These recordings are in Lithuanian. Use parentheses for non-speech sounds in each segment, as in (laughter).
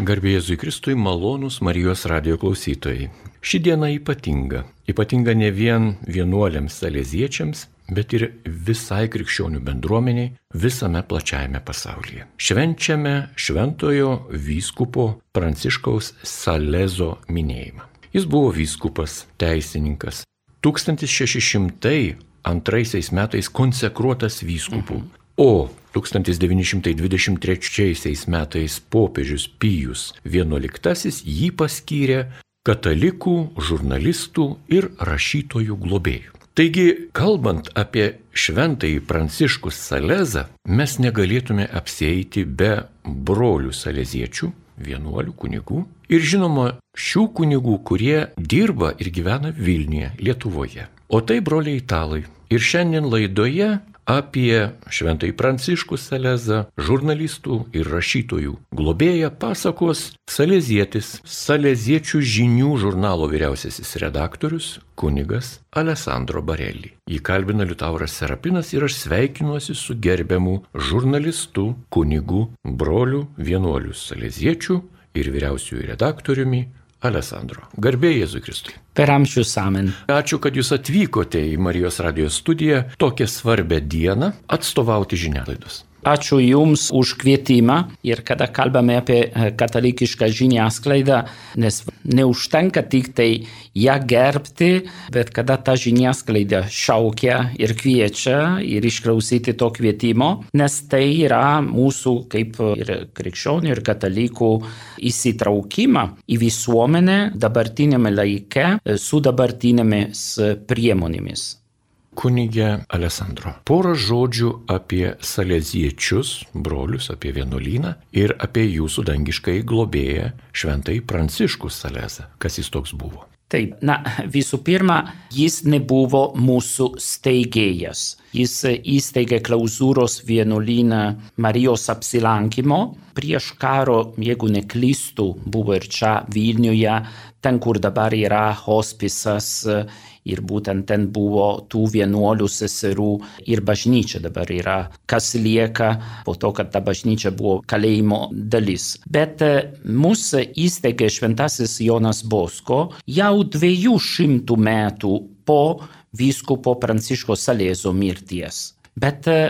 Garbėjai Jėzui Kristui malonus Marijos radio klausytojai. Ši diena ypatinga. Ypatinga ne vien vienuoliams salėziečiams, bet ir visai krikščionių bendruomeniai visame plačiajame pasaulyje. Švenčiame šventojo vyskupo Pranciškaus Salezo minėjimą. Jis buvo vyskupas, teisininkas. 1602 metais konsekruotas vyskupų. Mhm. O 1923 metais popiežius Pijus XI jį paskyrė katalikų, žurnalistų ir rašytojų globėjų. Taigi, kalbant apie šventąjį Pranciškų Salezą, mes negalėtume apsėti be brolių saleziečių, vienuolių kunigų ir žinoma šių kunigų, kurie dirba ir gyvena Vilniuje, Lietuvoje. O tai broliai italai. Ir šiandien laidoje apie Šventąjį Pranciškų Salezą, žurnalistų ir rašytojų globėją pasakos Salezietis, Saleziečių žinių žurnalo vyriausiasis redaktorius kunigas Alessandro Barelli. Jį kalbina Liutauras Serapinas ir aš sveikinuosi su gerbiamu žurnalistu, kunigu, broliu, vienuoliu Saleziečių ir vyriausiųjų redaktoriumi Alessandro. Garbė Jėzui Kristui. Per amžius amen. Ačiū, kad jūs atvykote į Marijos radijos studiją tokią svarbę dieną atstovauti žinialaidos. Ačiū Jums už kvietimą ir kada kalbame apie e, katalikišką žiniasklaidą, nes neužtenka tik tai ją gerbti, bet kada ta žiniasklaida šaukia ir kviečia ir išklausyti to kvietimo, nes tai yra mūsų kaip ir krikščionių ir katalikų įsitraukimą į visuomenę dabartinėme laike su dabartinėmis priemonėmis. Kunigė Alessandro. Porą žodžių apie saleziečius, brolius, apie vienuolyną ir apie jūsų dangiškai globėją šventai Pranciškus Salezą. Kas jis toks buvo? Taip, na, visų pirma, jis nebuvo mūsų steigėjas. Jis įsteigė klauzūros vienuolyną Marijos apsilankimo. Prieš karo, jeigu neklystu, buvo ir čia Vilniuje, ten, kur dabar yra hospisas ir būtent ten buvo tų vienuolių seserų ir bažnyčia dabar yra, kas lieka po to, kad ta bažnyčia buvo kalėjimo dalis. Bet e, mūsų įsteigė šventasis Jonas Bosko jau dviejų šimtų metų po vyskupo Pranciško Salėzo mirties. Bet e,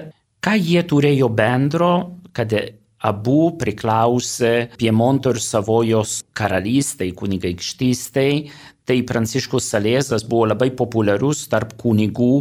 ką jie turėjo bendro, kad abu priklausė Piemonto ir Savojos karalystei, kunigaikštystei, Tai Pranciškus Salėzas buvo labai populiarus tarp kunigų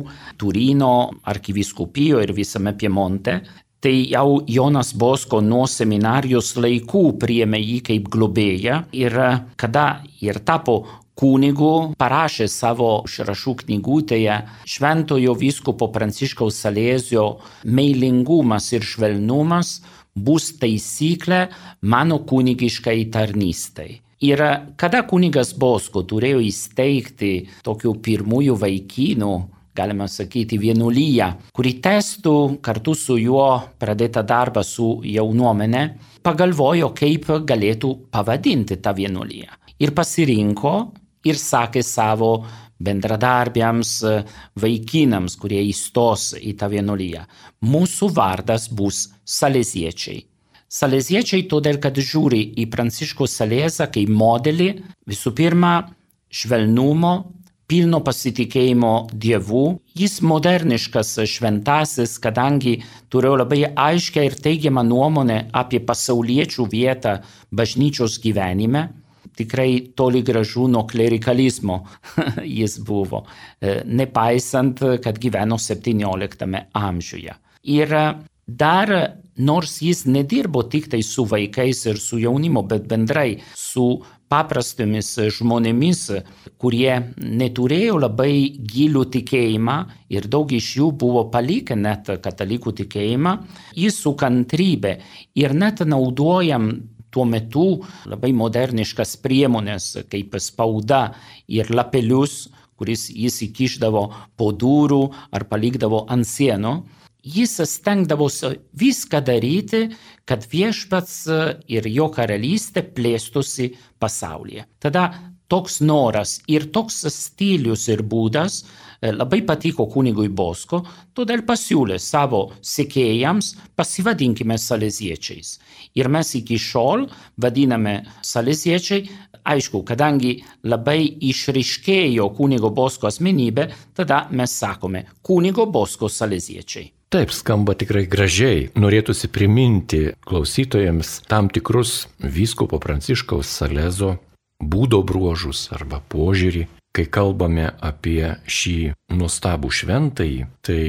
Turino arkiviskupijo ir visame Piemonte. Tai jau Jonas Bosko nuo seminarijos laikų priėmė jį kaip globėją ir kada ir tapo kunigu, parašė savo užrašų knygutėje šventojo vyskupo Pranciškaus Salėzio meilingumas ir švelnumas bus taisyklė mano kunigiškai tarnystai. Ir kada kunigas Bosko turėjo įsteigti tokių pirmųjų vaikinų, galima sakyti, vienuolyje, kuri testų kartu su juo pradėtą darbą su jaunuomenė, pagalvojo, kaip galėtų pavadinti tą vienuolyje. Ir pasirinko ir sakė savo bendradarbiams, vaikinams, kurie įstos į tą vienuolyje. Mūsų vardas bus Saleziečiai. Saleziečiai todėl, kad žiūri į Pranciškų Salezą kaip modelį visų pirma švelnumo, pilno pasitikėjimo Dievu. Jis moderniškas šventasis, kadangi turėjo labai aiškę ir teigiamą nuomonę apie pasauliečių vietą bažnyčios gyvenime. Tikrai toli gražu nuo klerikalizmo (laughs) jis buvo, e, nepaisant, kad gyveno 17 amžiuje. Ir dar nors jis nedirbo tik tai su vaikais ir su jaunimu, bet bendrai su paprastomis žmonėmis, kurie neturėjo labai gilų tikėjimą ir daug iš jų buvo palikę net katalikų tikėjimą, jis su kantrybė ir net naudojam tuo metu labai moderniškas priemonės kaip spauda ir lapelius, kuris jis įkišdavo po durų ar palikdavo ant sienų jis stengdavosi viską daryti, kad viešpats ir jo karalystė plėstųsi pasaulyje. Tada toks noras ir toks stilius ir būdas e, labai patiko kunigui Bosko, todėl pasiūlė savo sekėjams pasivadinkime saleziečiais. Ir mes iki šiol vadiname saleziečiai, aišku, kadangi labai išriškėjo kunigo Bosko asmenybė, tada mes sakome kunigo Bosko saleziečiai. Taip, skamba tikrai gražiai. Norėtųsi priminti klausytojams tam tikrus vyskupo Pranciškaus Salezo būdo bruožus arba požiūrį. Kai kalbame apie šį nuostabų šventąjį, tai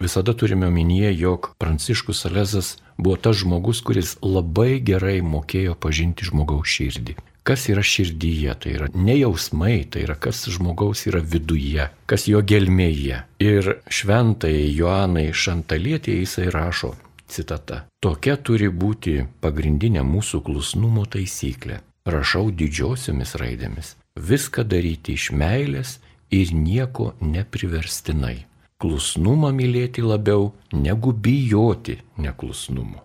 visada turime omenyje, jog Pranciškus Salezas buvo tas žmogus, kuris labai gerai mokėjo pažinti žmogaus širdį. Kas yra širdyje, tai yra ne jausmai, tai yra kas žmogaus yra viduje, kas jo gelmėje. Ir šventai Joanai Šantalietė jisai rašo, citata, tokia turi būti pagrindinė mūsų klusnumo taisyklė rašau didžiosiomis raidėmis. Viską daryti iš meilės ir nieko nepriverstinai. Klusnumą mylėti labiau negu bijoti neklusnumo.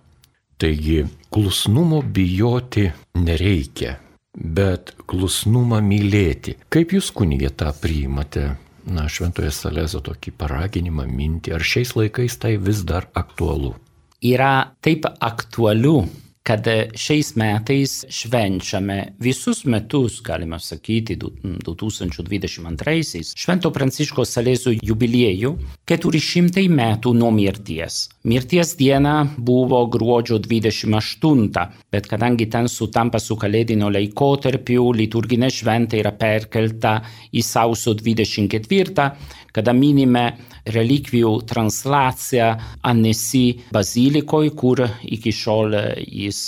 Taigi, klusnumo bijoti nereikia, bet klusnumą mylėti. Kaip jūs kunigė tą priimate? Na, šventoje Salezo tokį paraginimą minti, ar šiais laikais tai vis dar aktualu? Yra taip aktualu, kad šiais metais švenčiame visus metus, galima sakyti, 2022-aisiais, Švento Pranciško Salėzų jubiliejų 400 metų nuo mirties. Mirties diena buvo gruodžio 28, bet kadangi ten sutampa su kalėdinio laikotarpiu, liturginė šventė yra perkelta į sausio 24, kada minime relikvijų translaciją Anesi bazilikoj, kur iki šiol jis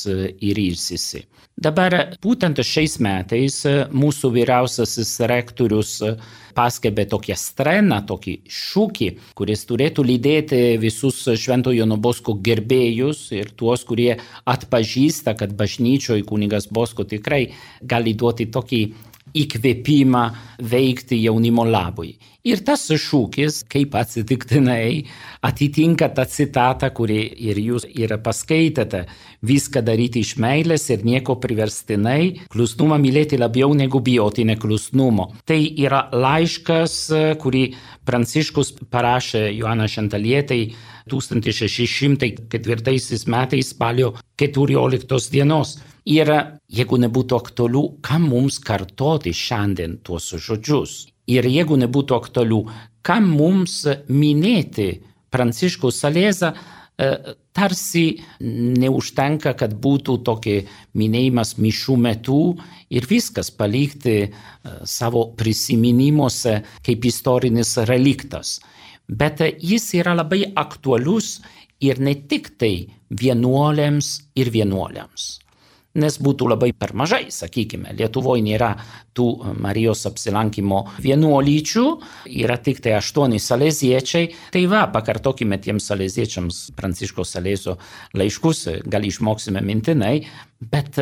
ir ilsisi. Dabar būtent šiais metais mūsų vyriausiasis rektorius paskelbė tokią streną, tokį šūkį, kuris turėtų lydėti visus Šventojo Nobosko gerbėjus ir tuos, kurie atpažįsta, kad bažnyčioje kunigas Bosko tikrai gali duoti tokį įkvėpimą veikti jaunimo labui. Ir tas šūkis, kaip atsitiktinai, atitinka tą citatą, kurį ir jūs ir paskaitėte. Viską daryti iš meilės ir nieko priverstinai, klusnumą mylėti labiau negu bijoti neklusnumo. Tai yra laiškas, kurį Pranciškus parašė Joana Šantalietei 1604 metais spalio 14 dienos. Ir jeigu nebūtų aktualių, kam mums kartoti šiandien tuos žodžius? Ir jeigu nebūtų aktualių, kam mums minėti Pranciškaus Salėzą, e, tarsi neužtenka, kad būtų tokie minėjimas mišių metu ir viskas palikti e, savo prisiminimuose kaip istorinis reliktas. Bet jis yra labai aktualus ir ne tik tai vienuolėms ir vienuoliams nes būtų labai per mažai, sakykime. Lietuvoje nėra tų Marijos apsilankimo vienuolyčių, yra tik tai aštuoni saleziečiai. Tai va, pakartokime tiems saleziečiams Pranciško Salėzo laiškus, gal išmoksime mintinai, bet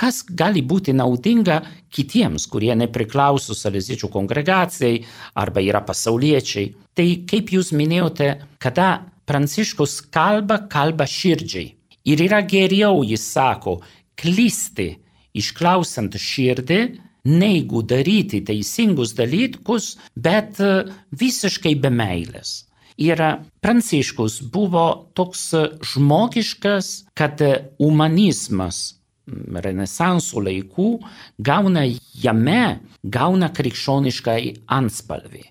kas gali būti naudinga kitiems, kurie nepriklauso saleziečių kongregacijai arba yra pasauliečiai. Tai kaip jūs minėjote, kada Pranciškus kalba, kalba širdžiai. Ir yra geriau, jis sako, klysti išklausant širdį, neigu daryti teisingus dalykus, bet e, visiškai be meilės. Ir Pranciškus buvo toks žmogiškas, kad humanizmas renesanso laikų gauna jame, gauna krikščioniškai anspalvį.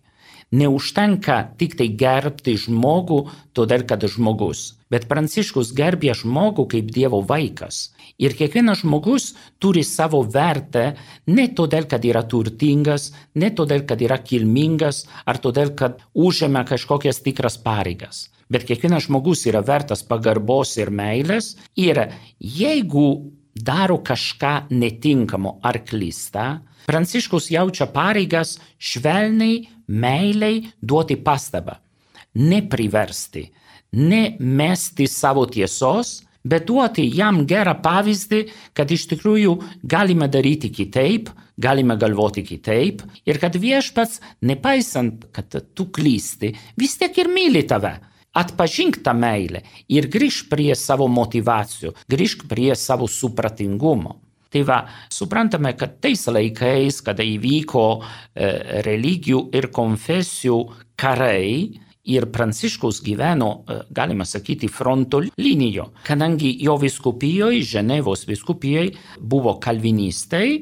Neužtenka tik tai gerbti žmogų, todėl kad žmogus. Bet Pranciškus gerbė žmogų kaip Dievo vaikas. Ir kiekvienas žmogus turi savo vertę ne todėl, kad yra turtingas, ne todėl, kad yra kilmingas, ar todėl, kad užėmė kažkokias tikras pareigas. Bet kiekvienas žmogus yra vertas pagarbos ir meilės. Ir jeigu daro kažką netinkamo ar klysta, Pranciškus jaučia pareigas švelniai, meiliai duoti pastabą, nepriversti, nemesti savo tiesos, bet duoti jam gerą pavyzdį, kad iš tikrųjų galime daryti kitaip, galime galvoti kitaip ir kad viešpats, nepaisant, kad tu klysti, vis tiek ir myli tave. Atpažink tą meilę ir grįžk prie savo motivacijų, grįžk prie savo supratingumo. Tai va, suprantame, kad tais laikais, kada įvyko e, religijų ir konfesijų karai ir Pranciškus gyveno, e, galima sakyti, fronto linijo, kadangi jo viskupijoje, Ženevos viskupijoje, buvo kalvinistai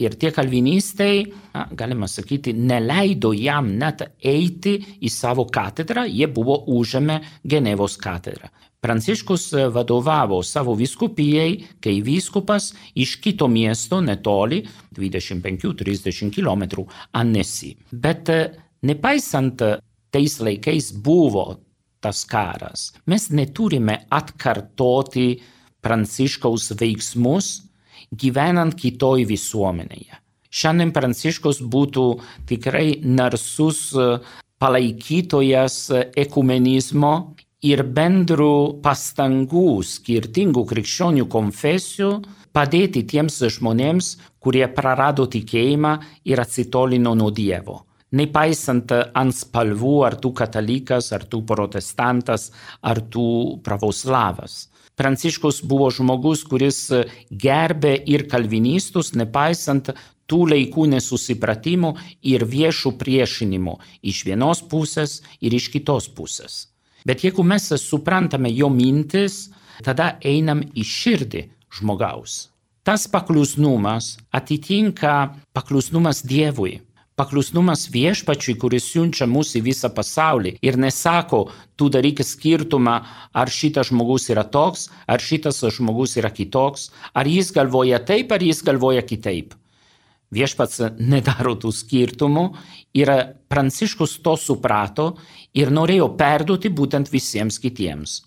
ir tie kalvinistai, na, galima sakyti, neleido jam net eiti į savo katedrą, jie buvo užėmę Genevos katedrą. Pranciškus e, vadovavo savo viskupijai, kai vyskupas iš kito miesto netoli, 25-30 km, Annecy. Bet e, nepaisant tais laikais buvo tas karas, mes neturime atkartoti Pranciškaus veiksmus gyvenant kitoj visuomenėje. Šiandien Pranciškus būtų tikrai narsus e, palaikytojas ekumenizmo ir bendrų pastangų skirtingų krikščionių konfesijų padėti tiems žmonėms, kurie prarado tikėjimą ir atsitolino nuo Dievo. Nepaisant ant spalvų, ar tu katalikas, ar tu protestantas, ar tu pravoslavas. Pranciškus buvo žmogus, kuris gerbė ir kalvinistus, nepaisant tų laikų nesusipratimų ir viešų priešinimų iš vienos pusės ir iš kitos pusės. Bet jeigu mes suprantame jo mintis, tada einam į širdį žmogaus. Tas paklusnumas atitinka paklusnumas Dievui, paklusnumas viešpačiui, kuris siunčia mus į visą pasaulį ir nesako, tu daryk skirtumą, ar šitas žmogus yra toks, ar šitas žmogus yra kitoks, ar jis galvoja taip, ar jis galvoja kitaip. Viešpats nedaro tų skirtumų ir Pranciškus to suprato ir norėjo perduoti būtent visiems kitiems.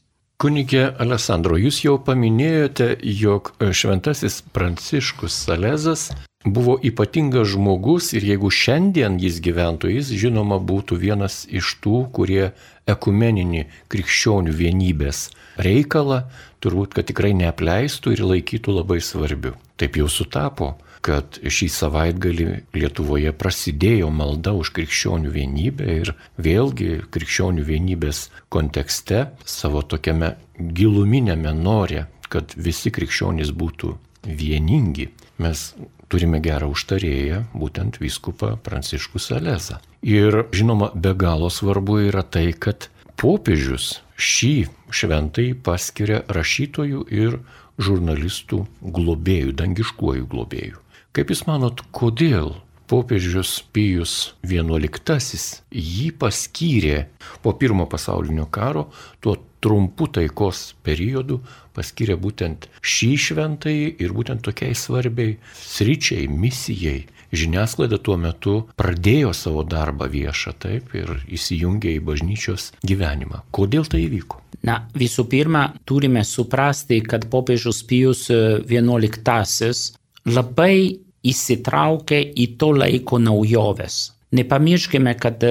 Kunigė Alessandro, jūs jau paminėjote, jog šventasis Pranciškus Salezas buvo ypatingas žmogus ir jeigu šiandien jis gyventų, jis žinoma būtų vienas iš tų, kurie ekumeninį krikščionių vienybės reikalą turbūt, kad tikrai neapleistų ir laikytų labai svarbiu. Taip jau sutapo kad šį savaitgalį Lietuvoje prasidėjo malda už krikščionių vienybę ir vėlgi krikščionių vienybės kontekste savo tokiame giluminėme norė, kad visi krikščionys būtų vieningi, mes turime gerą užtarėją, būtent viskupą Pranciškų Salezą. Ir žinoma, be galo svarbu yra tai, kad popiežius šį šventai paskiria rašytojų ir žurnalistų globėjų, dangiškuojų globėjų. Kaip Jūs manot, kodėl popiežius Pijus XI jį paskyrė po pirmo pasaulinio karo, tuo trumpu taikos periodu paskyrė būtent šį šventąjį ir būtent tokiai svarbiai sričiai, misijai. Žiniasklaida tuo metu pradėjo savo darbą viešą taip ir įsijungė į bažnyčios gyvenimą. Kodėl tai įvyko? Na, visų pirma, turime suprasti, kad popiežius Pijus XI labai įsitraukė į to laiko naujoves. Nepamirškime, kad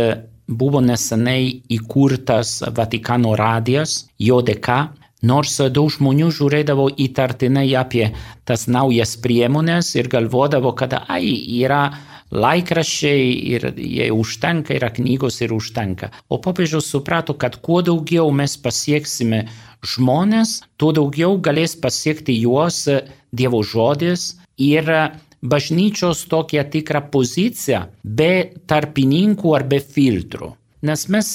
buvo neseniai įkurtas Vatikano radijas, jo dėka, nors daug žmonių žiūrėdavo įtartinai apie tas naujas priemonės ir galvodavo, kad ai, yra laikraščiai ir jie užtenka, yra knygos ir užtenka. O popiežius suprato, kad kuo daugiau mes pasieksime žmonės, tuo daugiau galės pasiekti juos Dievo žodis ir bažnyčios tokią tikrą poziciją be tarpininkų ar be filtrų. Nes mes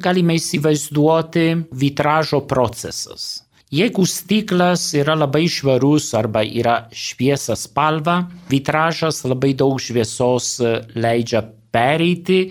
galime įsivaizduoti vitražo procesas. Jeigu stiklas yra labai švarus arba yra šviesa spalva, vitražas labai daug šviesos leidžia pereiti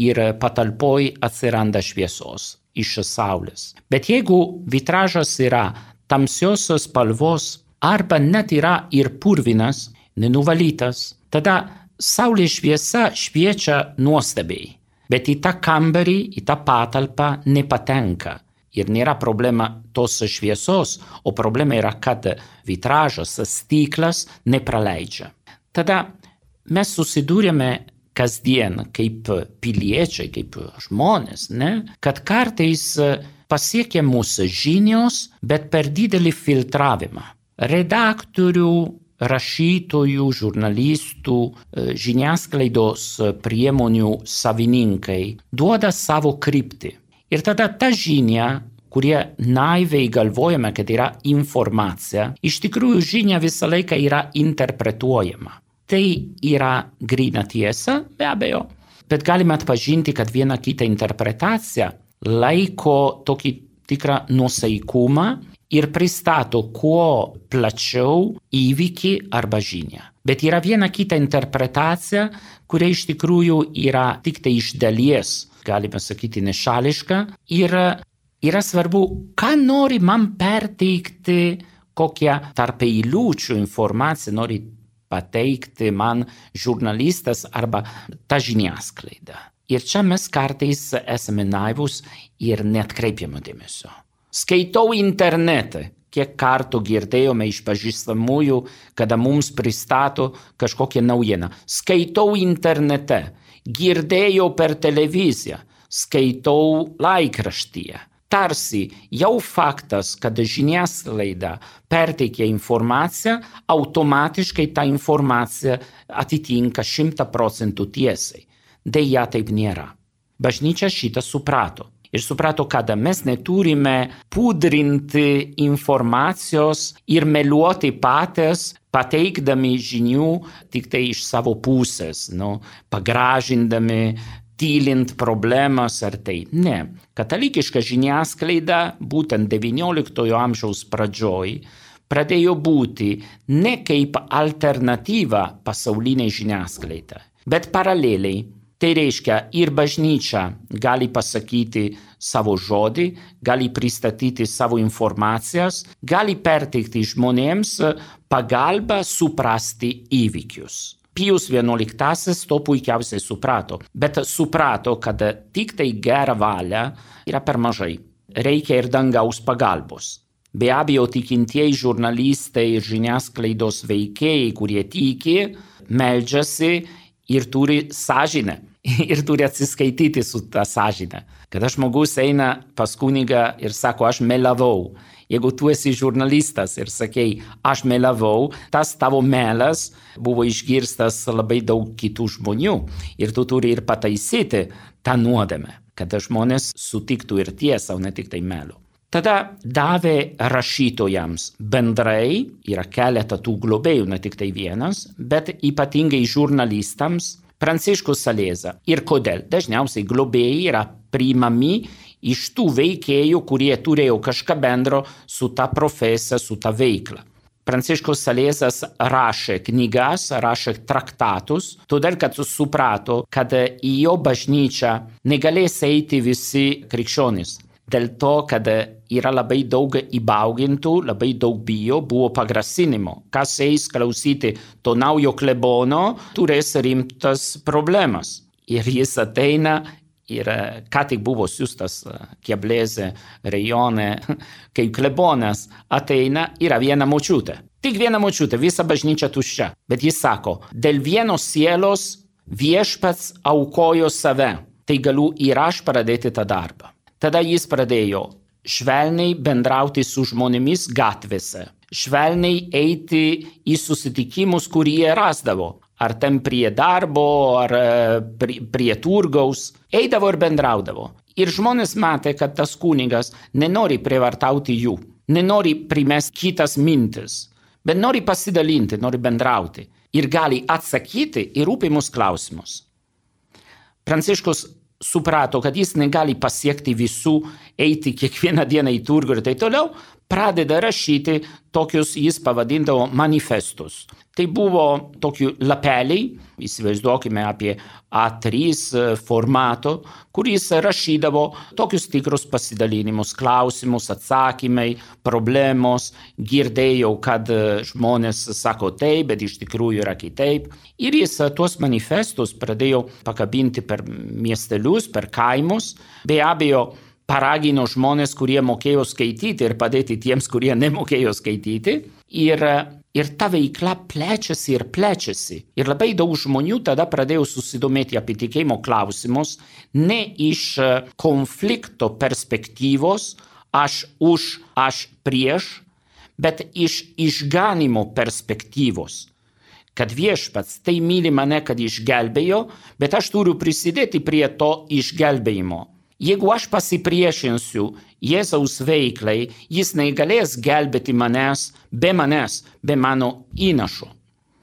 ir patalpoj atsiranda šviesos iš saulės. Bet jeigu vitražas yra tamsios spalvos arba net yra ir purvinas, nenuvalytas, tada saulės šviesa šviečia nuostabiai, bet į tą kambarį, į tą patalpą nepatenka. Ir nėra problema tos šviesos, o problema yra, kad vitražas, stiklas nepraleidžia. Tada mes susidūrėme kasdien kaip piliečiai, kaip žmonės, ne? kad kartais pasiekia mūsų žinios, bet per didelį filtravimą redaktorių, rašytojų, žurnalistų, žiniasklaidos priemonių savininkai duoda savo kryptį. Ir tada ta žinia, kurie naiviai galvojame, kad yra informacija, iš tikrųjų žinia visą laiką yra interpretuojama. Tai yra grina tiesa, be abejo, bet galime atpažinti, kad viena kita interpretacija laiko tokį tikrą nusaikumą ir pristato kuo plačiau įvykį arba žinią. Bet yra viena kita interpretacija, kuria iš tikrųjų yra tik tai iš dalies, galime sakyti, nešališka ir yra svarbu, ką nori man perteikti, kokią tarp eilučių informaciją nori pateikti man žurnalistas arba ta žiniasklaida. Ir čia mes kartais esame naivus ir net kreipiame dėmesio. Skaitau internete, kiek kartų girdėjome iš pažįstamųjų, kada mums pristato kažkokią naujieną. Skaitau internete, girdėjau per televiziją, skaitau laikraštyje. Tarsi jau faktas, kad žiniasklaida perteikia informaciją, automatiškai ta informacija atitinka šimta procentų tiesai. Deja, taip nėra. Bažnyčia šitą suprato ir suprato, kad mes neturime pudrinti informacijos ir meluoti patys, pateikdami žinių tik tai iš savo pusės, nu, pagražindami, tylint problemas ar tai. Ne. Katalikiška žiniasklaida būtent XIX amžiaus pradžioj pradėjo būti ne kaip alternatyva pasauliniai žiniasklaidai, bet paraleliai Tai reiškia, ir bažnyčia gali pasakyti savo žodį, gali pristatyti savo informacijas, gali perteikti žmonėms pagalbą suprasti įvykius. Pijus XI to puikiausiai suprato, bet suprato, kad tik tai gera valia yra per mažai. Reikia ir dangaus pagalbos. Be abejo, tikintieji žurnalistai ir žiniasklaidos veikėjai, kurie tiki, meldžiasi ir turi sąžinę (laughs) ir turi atsiskaityti su tą sąžinę. Kada žmogus eina pas kunigą ir sako, aš melavau, jeigu tu esi žurnalistas ir sakei, aš melavau, tas tavo melas buvo išgirstas labai daug kitų žmonių ir tu turi ir pataisyti tą nuodėmę, kad žmonės sutiktų ir tiesą, o ne tik tai melu. Tada davė rašytojams bendrai, yra keletą tų globėjų, ne tik tai vienas, bet ypatingai žurnalistams Pranciškus Salėza. Ir kodėl? Dažniausiai globėjai yra priimami iš tų veikėjų, kurie turėjo kažką bendro su ta profesija, su ta veikla. Pranciškus Salėzas rašė knygas, rašė traktatus, todėl kad suprato, kad į jo bažnyčią negalės eiti visi krikščionys dėl to, kad yra labai daug įbaugintų, labai daug bijo, buvo pagrasinimo. Kas eis klausyti to naujo klebono, turės rimtas problemas. Ir jis ateina ir ką tik buvo siūstas Kieblėze rejone, (laughs) kaip klebonas ateina, yra viena močiutė. Tik viena močiutė, visa bažnyčia tuščia. Bet jis sako, dėl vienos sielos viešpats aukojo save, tai galiu ir aš pradėti tą darbą. Tada jis pradėjo švelniai bendrauti su žmonėmis gatvėse, švelniai eiti į susitikimus, kurie rasdavo. Ar ten prie darbo, ar e, prie, prie turgaus. Eidavo ir bendraudavo. Ir žmonės matė, kad tas kunigas nenori prievartauti jų, nenori primesti kitas mintis, bet nori pasidalinti, nori bendrauti ir gali atsakyti į rūpimus klausimus. Pranciškus suprato, kad jis negali pasiekti visų, eiti kiekvieną dieną į turgų ir taip toliau, pradeda rašyti tokius, jis pavadindavo manifestus. Tai buvo tokių lapeliai, įsivaizduokime apie A3 formato, kuris rašydavo tokius tikrus pasidalinimus, klausimus, atsakymai, problemos, girdėjau, kad žmonės sako taip, bet iš tikrųjų yra kitaip. Ir jis tuos manifestus pradėjo pakabinti per miestelius, per kaimus. Be abejo, paragino žmonės, kurie mokėjo skaityti ir padėti tiems, kurie (laughs) nemokėjo skaityti. Ir, ir ta veikla plečiasi ir plečiasi. Ir labai daug žmonių tada pradėjo susidomėti apie tikėjimo klausimus ne iš konflikto perspektyvos, aš už, aš prieš, bet iš išganimo perspektyvos kad viešpats tai myli mane, kad išgelbėjo, bet aš turiu prisidėti prie to išgelbėjimo. Jeigu aš pasipriešinsiu Jėzaus veiklai, jis negalės gelbėti manęs be manęs, be mano įnašo.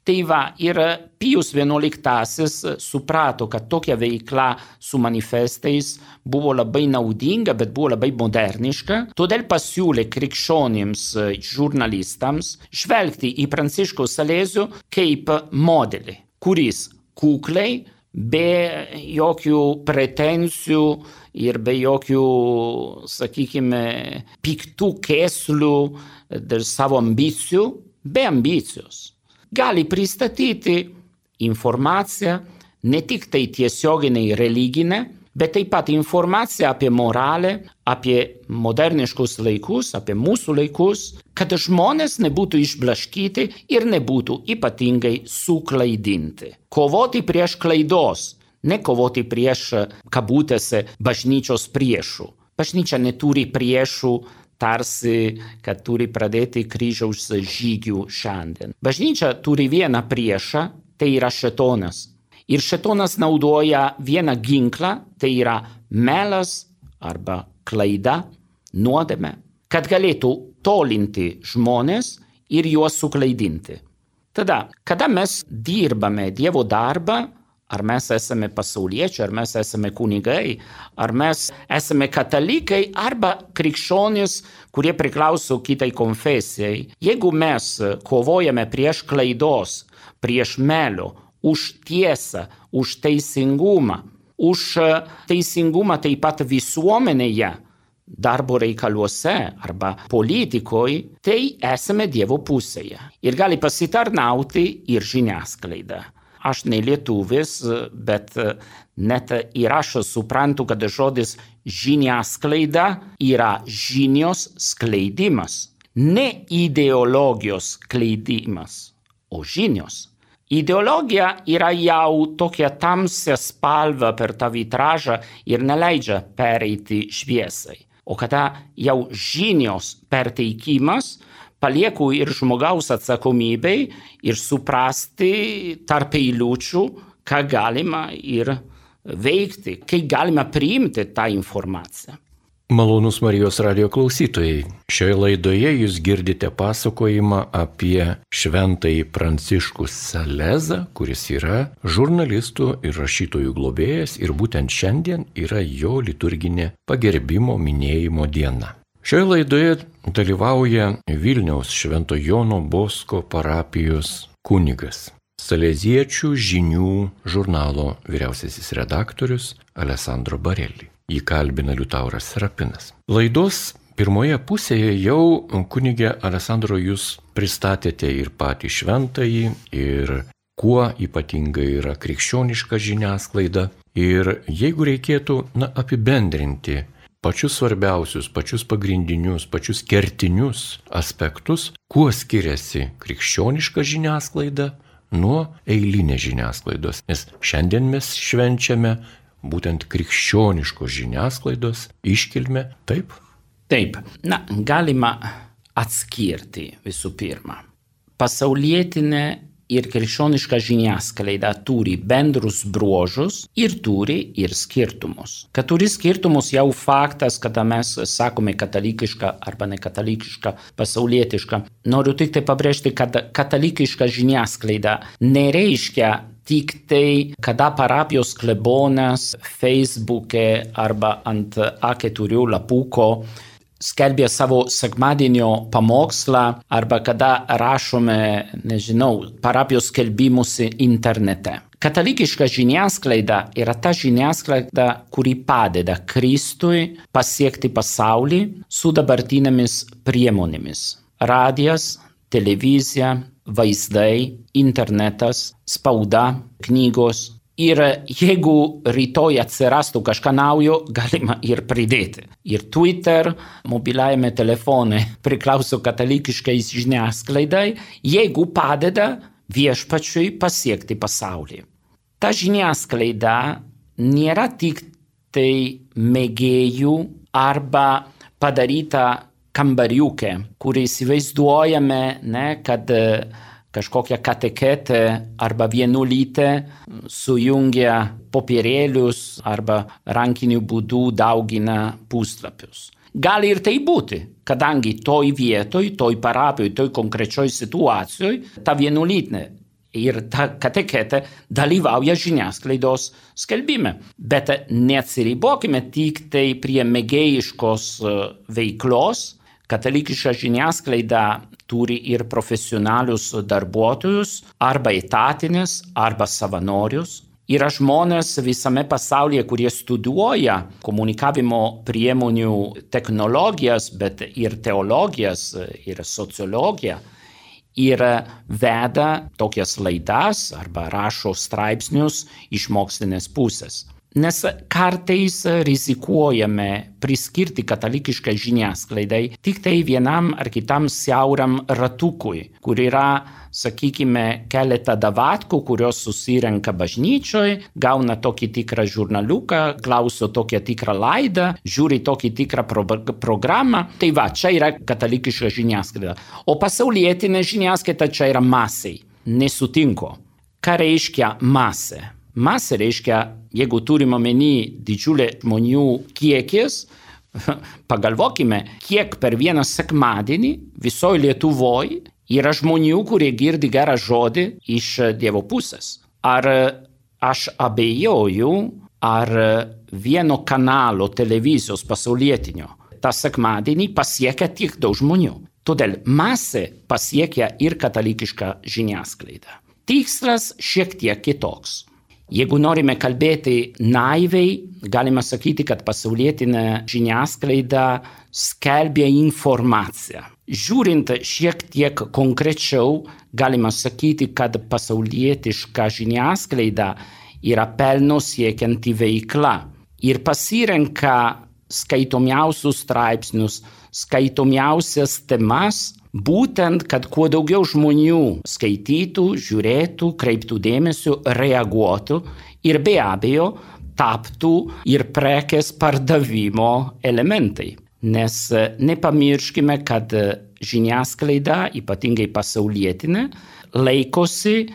Tai va, ir Pijus XI suprato, kad tokia veikla su manifestais buvo labai naudinga, bet buvo labai moderniška, todėl pasiūlė krikščionims žurnalistams žvelgti į Pranciškaus Salezijų kaip modelį, kuris kukliai, be jokių pretenzijų ir be jokių, sakykime, piktų kėslių dėl savo ambicijų, be ambicijos. Gali pristatyti informaciją ne tik tai tiesioginę religinę, bet taip pat informaciją apie moralę, apie moderniškus laikus, apie mūsų laikus, kad žmonės nebūtų išblaškyti ir nebūtų ypatingai suklaidinti. Kovoti prieš klaidos, ne kovoti prieš kabutėse bažnyčios priešų. Bažnyčia neturi priešų tarsi, kad turi pradėti kryžiaus žygių šiandien. Bažnyčia turi vieną priešą, tai yra šetonas. Ir šetonas naudoja vieną ginklą, tai yra melas arba klaida, nuodėme, kad galėtų tolinti žmonės ir juos suklaidinti. Tada, kada mes dirbame Dievo darbą, Ar mes esame pasauliečiai, ar mes esame kunigai, ar mes esame katalikai arba krikščionys, kurie priklauso kitai konfesijai. Jeigu mes kovojame prieš klaidos, prieš melio, už tiesą, už teisingumą, už teisingumą taip pat visuomenėje, darbo reikaluose arba politikoje, tai esame Dievo pusėje. Ir gali pasitarnauti ir žiniasklaida. Aš ne lietuvis, bet net ir aš suprantu, kad žodis žiniasklaida yra žinios skleidimas. Ne ideologijos skleidimas, o žinios. Ideologija yra jau tokia tamsia spalva per tą vitražą ir neleidžia pereiti šviesai. O kada jau žinios perteikimas, palieku ir žmogaus atsakomybei ir suprasti tarp eilučių, ką galima ir veikti, kaip galima priimti tą informaciją. Malonus Marijos radio klausytojai, šioje laidoje jūs girdite pasakojimą apie šventąjį Pranciškų Salezą, kuris yra žurnalistų ir rašytojų globėjas ir būtent šiandien yra jo liturginė pagerbimo minėjimo diena. Šioje laidoje dalyvauja Vilniaus Švento Jono Bosko parapijos kunigas, Saleziečių žinių žurnalo vyriausiasis redaktorius Alessandro Barelli. Jį kalbina Liutauras Serapinas. Laidos pirmoje pusėje jau kunigė Alessandro jūs pristatėte ir patį šventąjį, ir kuo ypatinga yra krikščioniška žiniasklaida. Ir jeigu reikėtų na, apibendrinti pačius svarbiausius, pačius pagrindinius, pačius kertinius aspektus, kuo skiriasi krikščioniška žiniasklaida nuo eilinės žiniasklaidos. Nes šiandien mes švenčiame būtent krikščioniškos žiniasklaidos iškilmę, taip? Taip, na, galima atskirti visų pirma. Pasaulietinė ir krikščioniška žiniasklaida turi bendrus bruožus ir turi ir skirtumus. Kad turi skirtumus jau faktas, kada mes sakome katalikiška arba nekatalikiška, pasaulietiška. Noriu tik tai pabrėžti, kad katalikiška žiniasklaida nereiškia tik tai, kada parapijos klebonas Facebook'e arba ant A4 lapuko skelbė savo sekmadienio pamokslą arba kada rašome, nežinau, parapijos skelbimus internete. Katalikiška žiniasklaida yra ta žiniasklaida, kuri padeda Kristui pasiekti pasaulį su dabartinėmis priemonėmis. Radijas, televizija, vaizdai, internetas, spauda, knygos, Ir jeigu rytoj atsirastų kažką naujo, (laughs) galima ir pridėti. Ir Twitter, mobiliajame telefone (laughs) priklauso katalikiškai žiniasklaidai, jeigu padeda viešpačiui pasiekti pasaulį. Ta žiniasklaida nėra tik tai mėgėjų arba padaryta kambariukė, kurį įsivaizduojame, ne, kad uh, kažkokią kateketę arba vienuolytę sujungia popierėlius arba rankiniu būdu daugina puslapius. Gali ir tai būti, kadangi toj vietoj, toj parapijoj, toj konkrečioj situacijoj ta vienuolytė ir ta kateketė dalyvauja žiniasklaidos skelbime. Bet neatsiribokime tik tai prie mėgėjiškos e, veiklos. Katalikiška žiniasklaida turi ir profesionalius darbuotojus, arba etatinės, arba savanorius. Yra žmonės visame pasaulyje, kurie studijuoja komunikavimo priemonių technologijas, bet ir teologijas, ir sociologiją ir veda tokias laidas arba rašo straipsnius iš mokslinės pusės. Nes kartais rizikuojame priskirti katalikišką žiniasklaidai tik tai vienam ar kitam siauram ratukui, kur yra sakykime, keletą davatkų, kurios susirenka bažnyčioj, gauna tokį tikrą žurnaliuką, klauso tokią tikrą laidą, žiūri tokį tikrą pro programą. Tai va, čia yra katalikiška žiniasklaida. O pasaulietinė žiniasklaida čia yra masai. Nesutinku. Ką reiškia masė? Masė reiškia, jeigu turime omeny didžiulį žmonių kiekis, (laughs) pagalvokime, kiek per vieną sekmadienį visoje Lietuvoje Yra žmonių, kurie girdi gerą žodį iš Dievo pusės. Ar aš abejoju, ar vieno kanalo televizijos pasaulietinio tą sekmadienį pasiekia tiek daug žmonių. Todėl masė pasiekia ir katalikišką žiniasklaidą. Tikslas šiek tiek kitoks. Jeigu norime kalbėti naiviai, galima sakyti, kad pasaulietinė žiniasklaida skelbia informaciją. Žiūrint šiek tiek konkrečiau, galima sakyti, kad pasaulietiška žiniasklaida yra pelno siekianti veikla ir pasirenka skaitomiausius straipsnius, skaitomiausias temas, būtent, kad kuo daugiau žmonių skaitytų, žiūrėtų, kreiptų dėmesio, reaguotų ir be abejo taptų ir prekės pardavimo elementai. Nes e, nepamirškime, kad e, žiniasklaida, ypatingai pasaulietinė, laikosi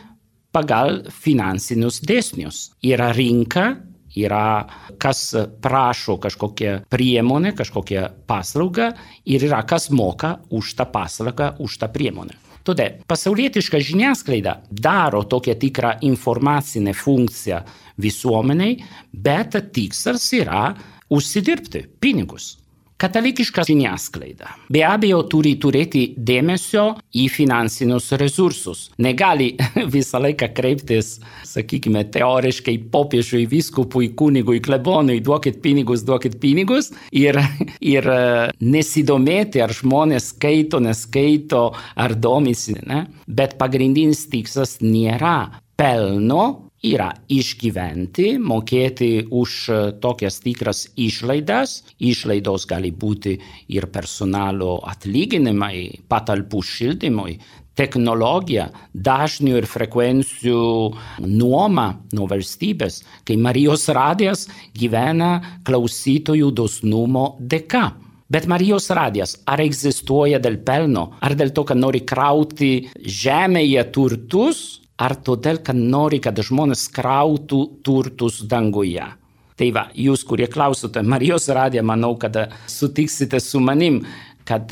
pagal finansinius dėsnius. Yra rinka, yra kas prašo kažkokią priemonę, kažkokią paslaugą ir yra kas moka už tą paslaugą, už tą priemonę. Todėl pasaulietiška žiniasklaida daro tokią tikrą informacinę funkciją visuomeniai, bet tikslas yra užsidirbti pinigus. Katalikiška žiniasklaida be abejo turi turėti dėmesio į finansinius resursus. Negali (laughs) visą laiką kreiptis, sakykime, teoriškai popiežiui, viskupui, kunigui, klebonui, duokit pinigus, duokit pinigus ir, (laughs) ir e, nesidomėti, ar žmonės skaito, neskaito, ar domisi. Ne? Bet pagrindinis tikslas nėra pelno yra išgyventi, mokėti už tokias tikras išlaidas. Išlaidos gali būti ir personalo atlyginimai, patalpų šildymui, technologija, dažnių ir frekvencijų nuoma nuo valstybės, kai Marijos radijas gyvena klausytojų dosnumo dėka. Bet Marijos radijas ar egzistuoja dėl pelno, ar dėl to, kad nori krauti žemėje turtus, ar todėl, kad nori, kad žmonės krautų turtus danguje. Tai va, jūs, kurie klausote Marijos radiją, manau, kad sutiksite su manim, kad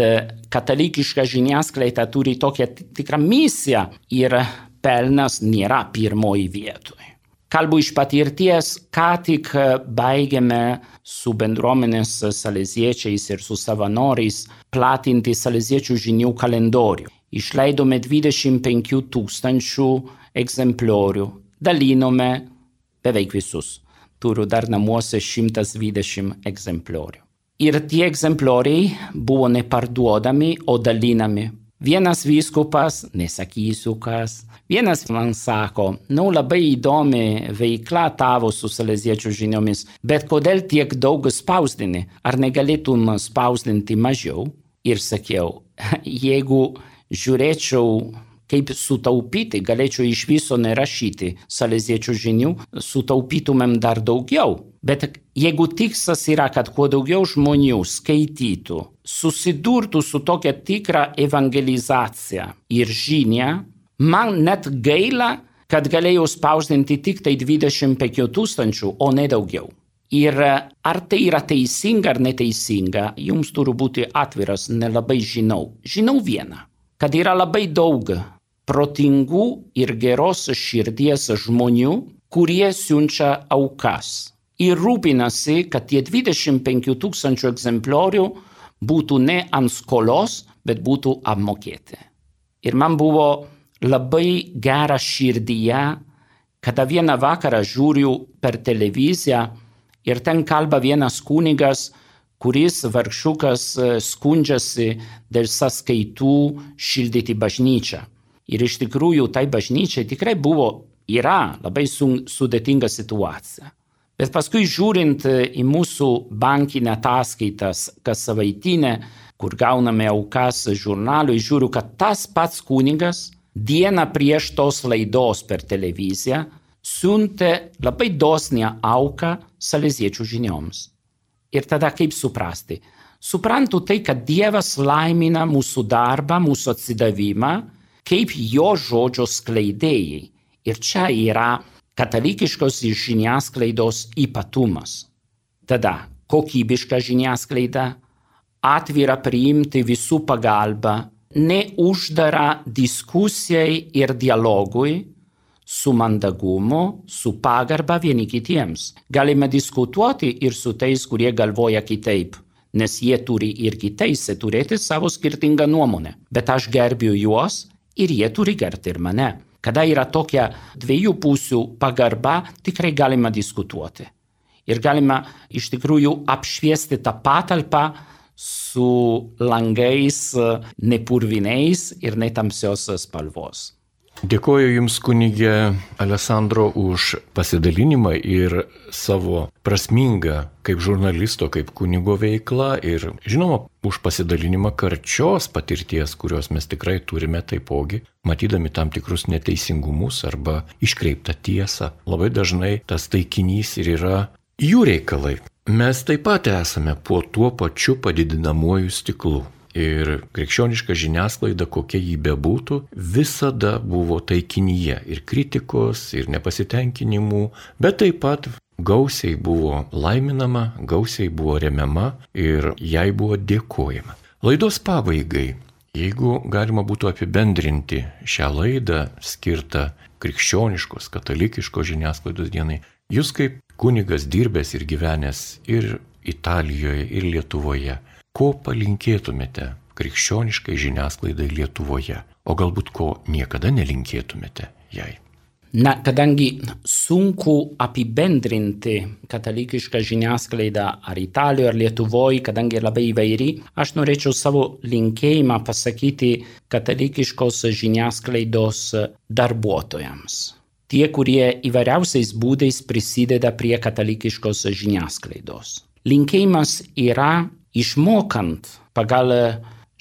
katalikiška žiniasklaida turi tokią tikrą misiją ir pelnas nėra pirmoji vietoje. Kalbu iš patirties, ką tik baigėme su bendruomenės saleziečiais ir su savanoriais platinti saleziečių žinių kalendorių išleidome 25 tūkstančių egzempliorių, dalinome beveik visus. Turiu dar namuose 120 egzempliorių. Ir tie egzemplioriai buvo neparduodami, o dalinami. Vienas vyskupas, nesakysiu kas, vienas man sako, nu labai įdomi veikla tavo su saleziečių žiniomis, bet kodėl tiek daug spausdini? Ar negalėtum spausdinti mažiau? Ir sakiau, (laughs) jeigu žiūrėčiau, kaip sutaupyti, galėčiau iš viso nerašyti saleziečių žinių, sutaupytumėm dar daugiau. Bet jeigu tikslas yra, kad kuo daugiau žmonių skaitytų, susidurtų su tokia tikra evangelizacija ir žinia, man net gaila, kad galėjau spausdinti tik tai 25 tūkstančių, o ne daugiau. Ir ar tai yra teisinga ar neteisinga, jums turiu būti atviras, nelabai žinau. Žinau vieną kad yra labai daug protingų ir geros širdies žmonių, kurie siunčia aukas ir rūpinasi, kad tie 25 tūkstančių egzempliorių būtų ne ant skolos, bet būtų apmokėti. Ir man buvo labai gera širdyje, kada vieną vakarą žiūriu per televiziją ir ten kalba vienas kunigas, kuris vargšiukas e, skundžiasi dėl sąskaitų šildyti bažnyčią. Ir iš tikrųjų tai bažnyčiai tikrai buvo, yra labai sudėtinga situacija. Bet paskui žiūrint e, į mūsų bankinę ataskaitas, kas savaitinę, kur gauname aukas žurnalui, žiūriu, kad tas pats kunigas dieną prieš tos laidos per televiziją siuntė labai dosnią auką saleziečių žinioms. Ir tada kaip suprasti? Suprantu tai, kad Dievas laimina mūsų darbą, mūsų atsidavimą, kaip jo žodžio skleidėjai. Ir čia yra katalikiškos žiniasklaidos ypatumas. Tada kokybiška žiniasklaida, atvira priimti visų pagalbą, neuždara diskusijai ir dialogui, su mandagumu, su pagarba vieni kitiems. Galime diskutuoti ir su tais, kurie galvoja kitaip, nes jie turi irgi teisę turėti savo skirtingą nuomonę. Bet aš gerbiu juos ir jie turi gerbti ir mane. Kada yra tokia dviejų pusių pagarba, tikrai galima diskutuoti. Ir galima iš tikrųjų apšviesti tą patalpą su langais nepurviniais ir netamsios spalvos. Dėkoju Jums, kunigė Alessandro, už pasidalinimą ir savo prasmingą kaip žurnalisto, kaip kunigo veiklą ir, žinoma, už pasidalinimą karčios patirties, kurios mes tikrai turime taipogi, matydami tam tikrus neteisingumus arba iškreiptą tiesą. Labai dažnai tas taikinys ir yra jų reikalai. Mes taip pat esame po tuo pačiu padidinamuoju stiklu. Ir krikščioniška žiniasklaida, kokia jį bebūtų, visada buvo taikinyje ir kritikos, ir nepasitenkinimų, bet taip pat gausiai buvo laiminama, gausiai buvo remiama ir jai buvo dėkojama. Laidos pabaigai, jeigu galima būtų apibendrinti šią laidą skirtą krikščioniškos, katalikiškos žiniasklaidos dienai, jūs kaip kunigas dirbęs ir gyvenęs ir Italijoje, ir Lietuvoje, Ko palinkėtumėte krikščioniškai žiniasklaidai Lietuvoje, o galbūt ko niekada nelinkėtumėte jai? Na, kadangi sunku apibendrinti katalikišką žiniasklaidą ar Italijoje, ar Lietuvoje, kadangi labai įvairi, aš norėčiau savo linkėjimą pasakyti katalikiškos žiniasklaidos darbuotojams. Tie, kurie įvairiausiais būdais prisideda prie katalikiškos žiniasklaidos. Linkėjimas yra išmokant pagal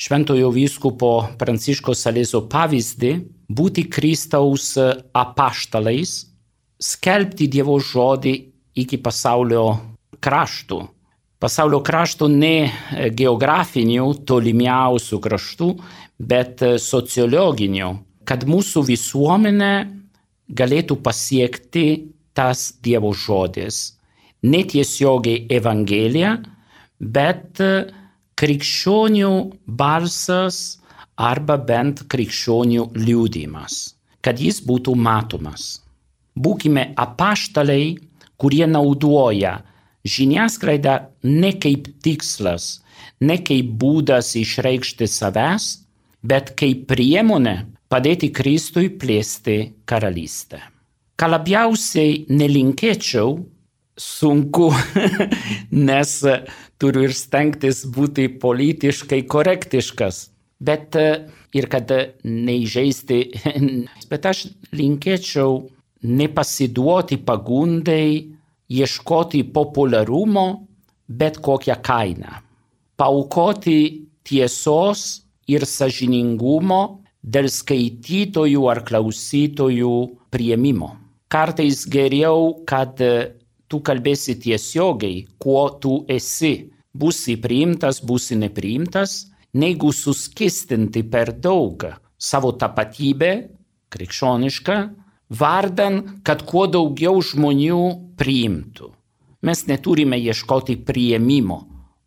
šventojo vyskupo Pranciškos Salezo pavyzdį būti Kristaus apaštalais, skelbti Dievo žodį iki pasaulio kraštų. Pasaulio kraštų ne geografinių, tolimiausių kraštų, bet sociologinių, kad mūsų visuomenė galėtų pasiekti tas Dievo žodis. Netiesiogiai Evangelija, bet krikščionių balsas arba bent krikščionių liūdimas, kad jis būtų matomas. Būkime apaštalai, kurie naudoja žiniasklaidą ne kaip tikslas, ne kaip būdas išreikšti savęs, bet kaip priemonė padėti Kristui plėsti karalystę. Ką labiausiai nelinkėčiau, sunku, (laughs) nes turiu ir stengtis būti politiškai korektiškas. Bet ir kad neįžeisti, (laughs) bet aš linkėčiau nepasiduoti pagundai, ieškoti populiarumo bet kokią kainą. Paukoti tiesos ir sažiningumo dėl skaitytojų ar klausytojų prieimimo. Kartais geriau, kad tu kalbėsi tiesiogiai, kuo tu esi. Būsi priimtas, būsi nepriimtas, negu suskistinti per daug savo tapatybę, krikščionišką, vardan, kad kuo daugiau žmonių priimtų. Mes neturime ieškoti prieimimo,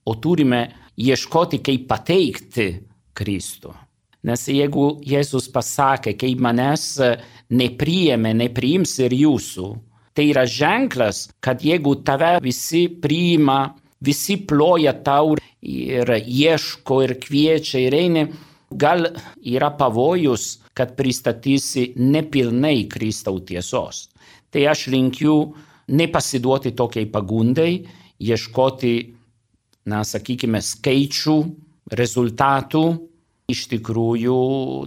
o turime ieškoti, kaip pateikti Kristų. Nes jeigu Jėzus pasakė, kai manęs nepriėmė, nepriims ir jūsų, tai yra ženklas, kad jeigu tave visi priima, visi ploja tau ir ieško ir kviečia ir eini, gal yra pavojus, kad pristatysi nepilnai Kristaus tiesos. Tai aš linkiu nepasiduoti tokiai pagundai, ieškoti, na, sakykime, skaičių, rezultatų, iš tikrųjų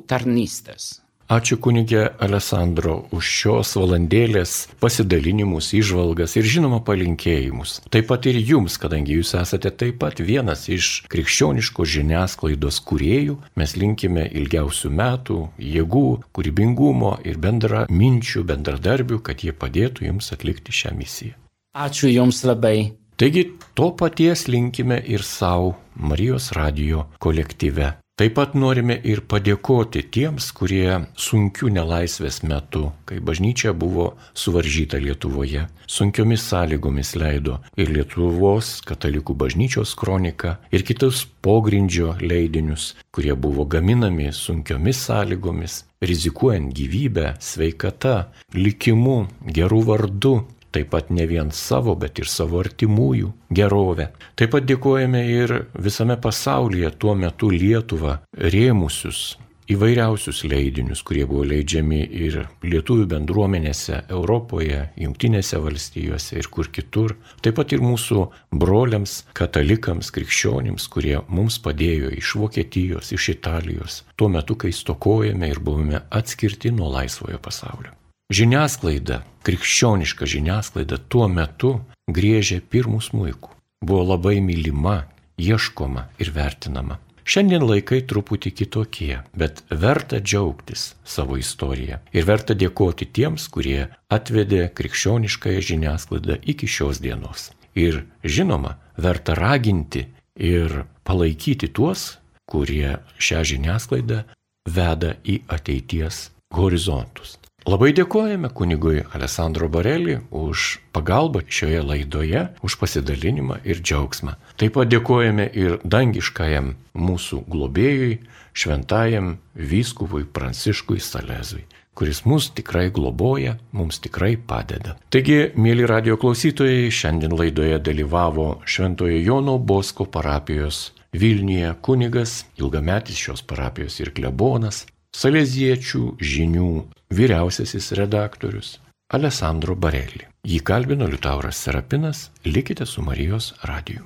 tarnystės. Ačiū kunigė Alessandro už šios valandėlės pasidalinimus, išvalgas ir žinoma palinkėjimus. Taip pat ir jums, kadangi jūs esate taip pat vienas iš krikščioniškos žiniasklaidos kuriejų, mes linkime ilgiausių metų, jėgų, kūrybingumo ir bendra minčių, bendradarbių, kad jie padėtų jums atlikti šią misiją. Ačiū jums labai. Taigi to paties linkime ir savo Marijos radio kolektyve. Taip pat norime ir padėkoti tiems, kurie sunkių nelaisvės metu, kai bažnyčia buvo suvaržyta Lietuvoje, sunkiomis sąlygomis leido ir Lietuvos katalikų bažnyčios kroniką, ir kitus pogrindžio leidinius, kurie buvo gaminami sunkiomis sąlygomis, rizikuojant gyvybę, sveikata, likimu, gerų vardu, taip pat ne vien savo, bet ir savo artimųjų gerovę. Taip pat dėkojame ir visame pasaulyje tuo metu Lietuvą rėmusius įvairiausius leidinius, kurie buvo leidžiami ir lietuvių bendruomenėse Europoje, Junktinėse valstijose ir kur kitur. Taip pat ir mūsų broliams, katalikams, krikščionims, kurie mums padėjo iš Vokietijos, iš Italijos, tuo metu, kai stokojame ir buvome atskirti nuo laisvojo pasaulio. Žiniasklaida, krikščioniška žiniasklaida tuo metu griežė pirmų smūkų. Buvo labai mylima, ieškoma ir vertinama. Šiandien laikai truputį kitokie, bet verta džiaugtis savo istoriją ir verta dėkoti tiems, kurie atvedė krikščioniškąją žiniasklaidą iki šios dienos. Ir žinoma, verta raginti ir palaikyti tuos, kurie šią žiniasklaidą veda į ateities horizontus. Labai dėkojame kunigui Alessandro Barelį už pagalbą šioje laidoje, už pasidalinimą ir džiaugsmą. Taip pat dėkojame ir dangiškajam mūsų globėjui, šventajam vyskupui Pranciškui Salezui kuris mus tikrai globoja, mums tikrai padeda. Taigi, mėly radio klausytojai, šiandien laidoje dalyvavo Šventojo Jono Bosko parapijos Vilniuje kunigas, ilgametis šios parapijos ir klebonas, Saleziečių žinių vyriausiasis redaktorius Alessandro Barelli. Jį kalbino Liutauras Serapinas, likite su Marijos radiju.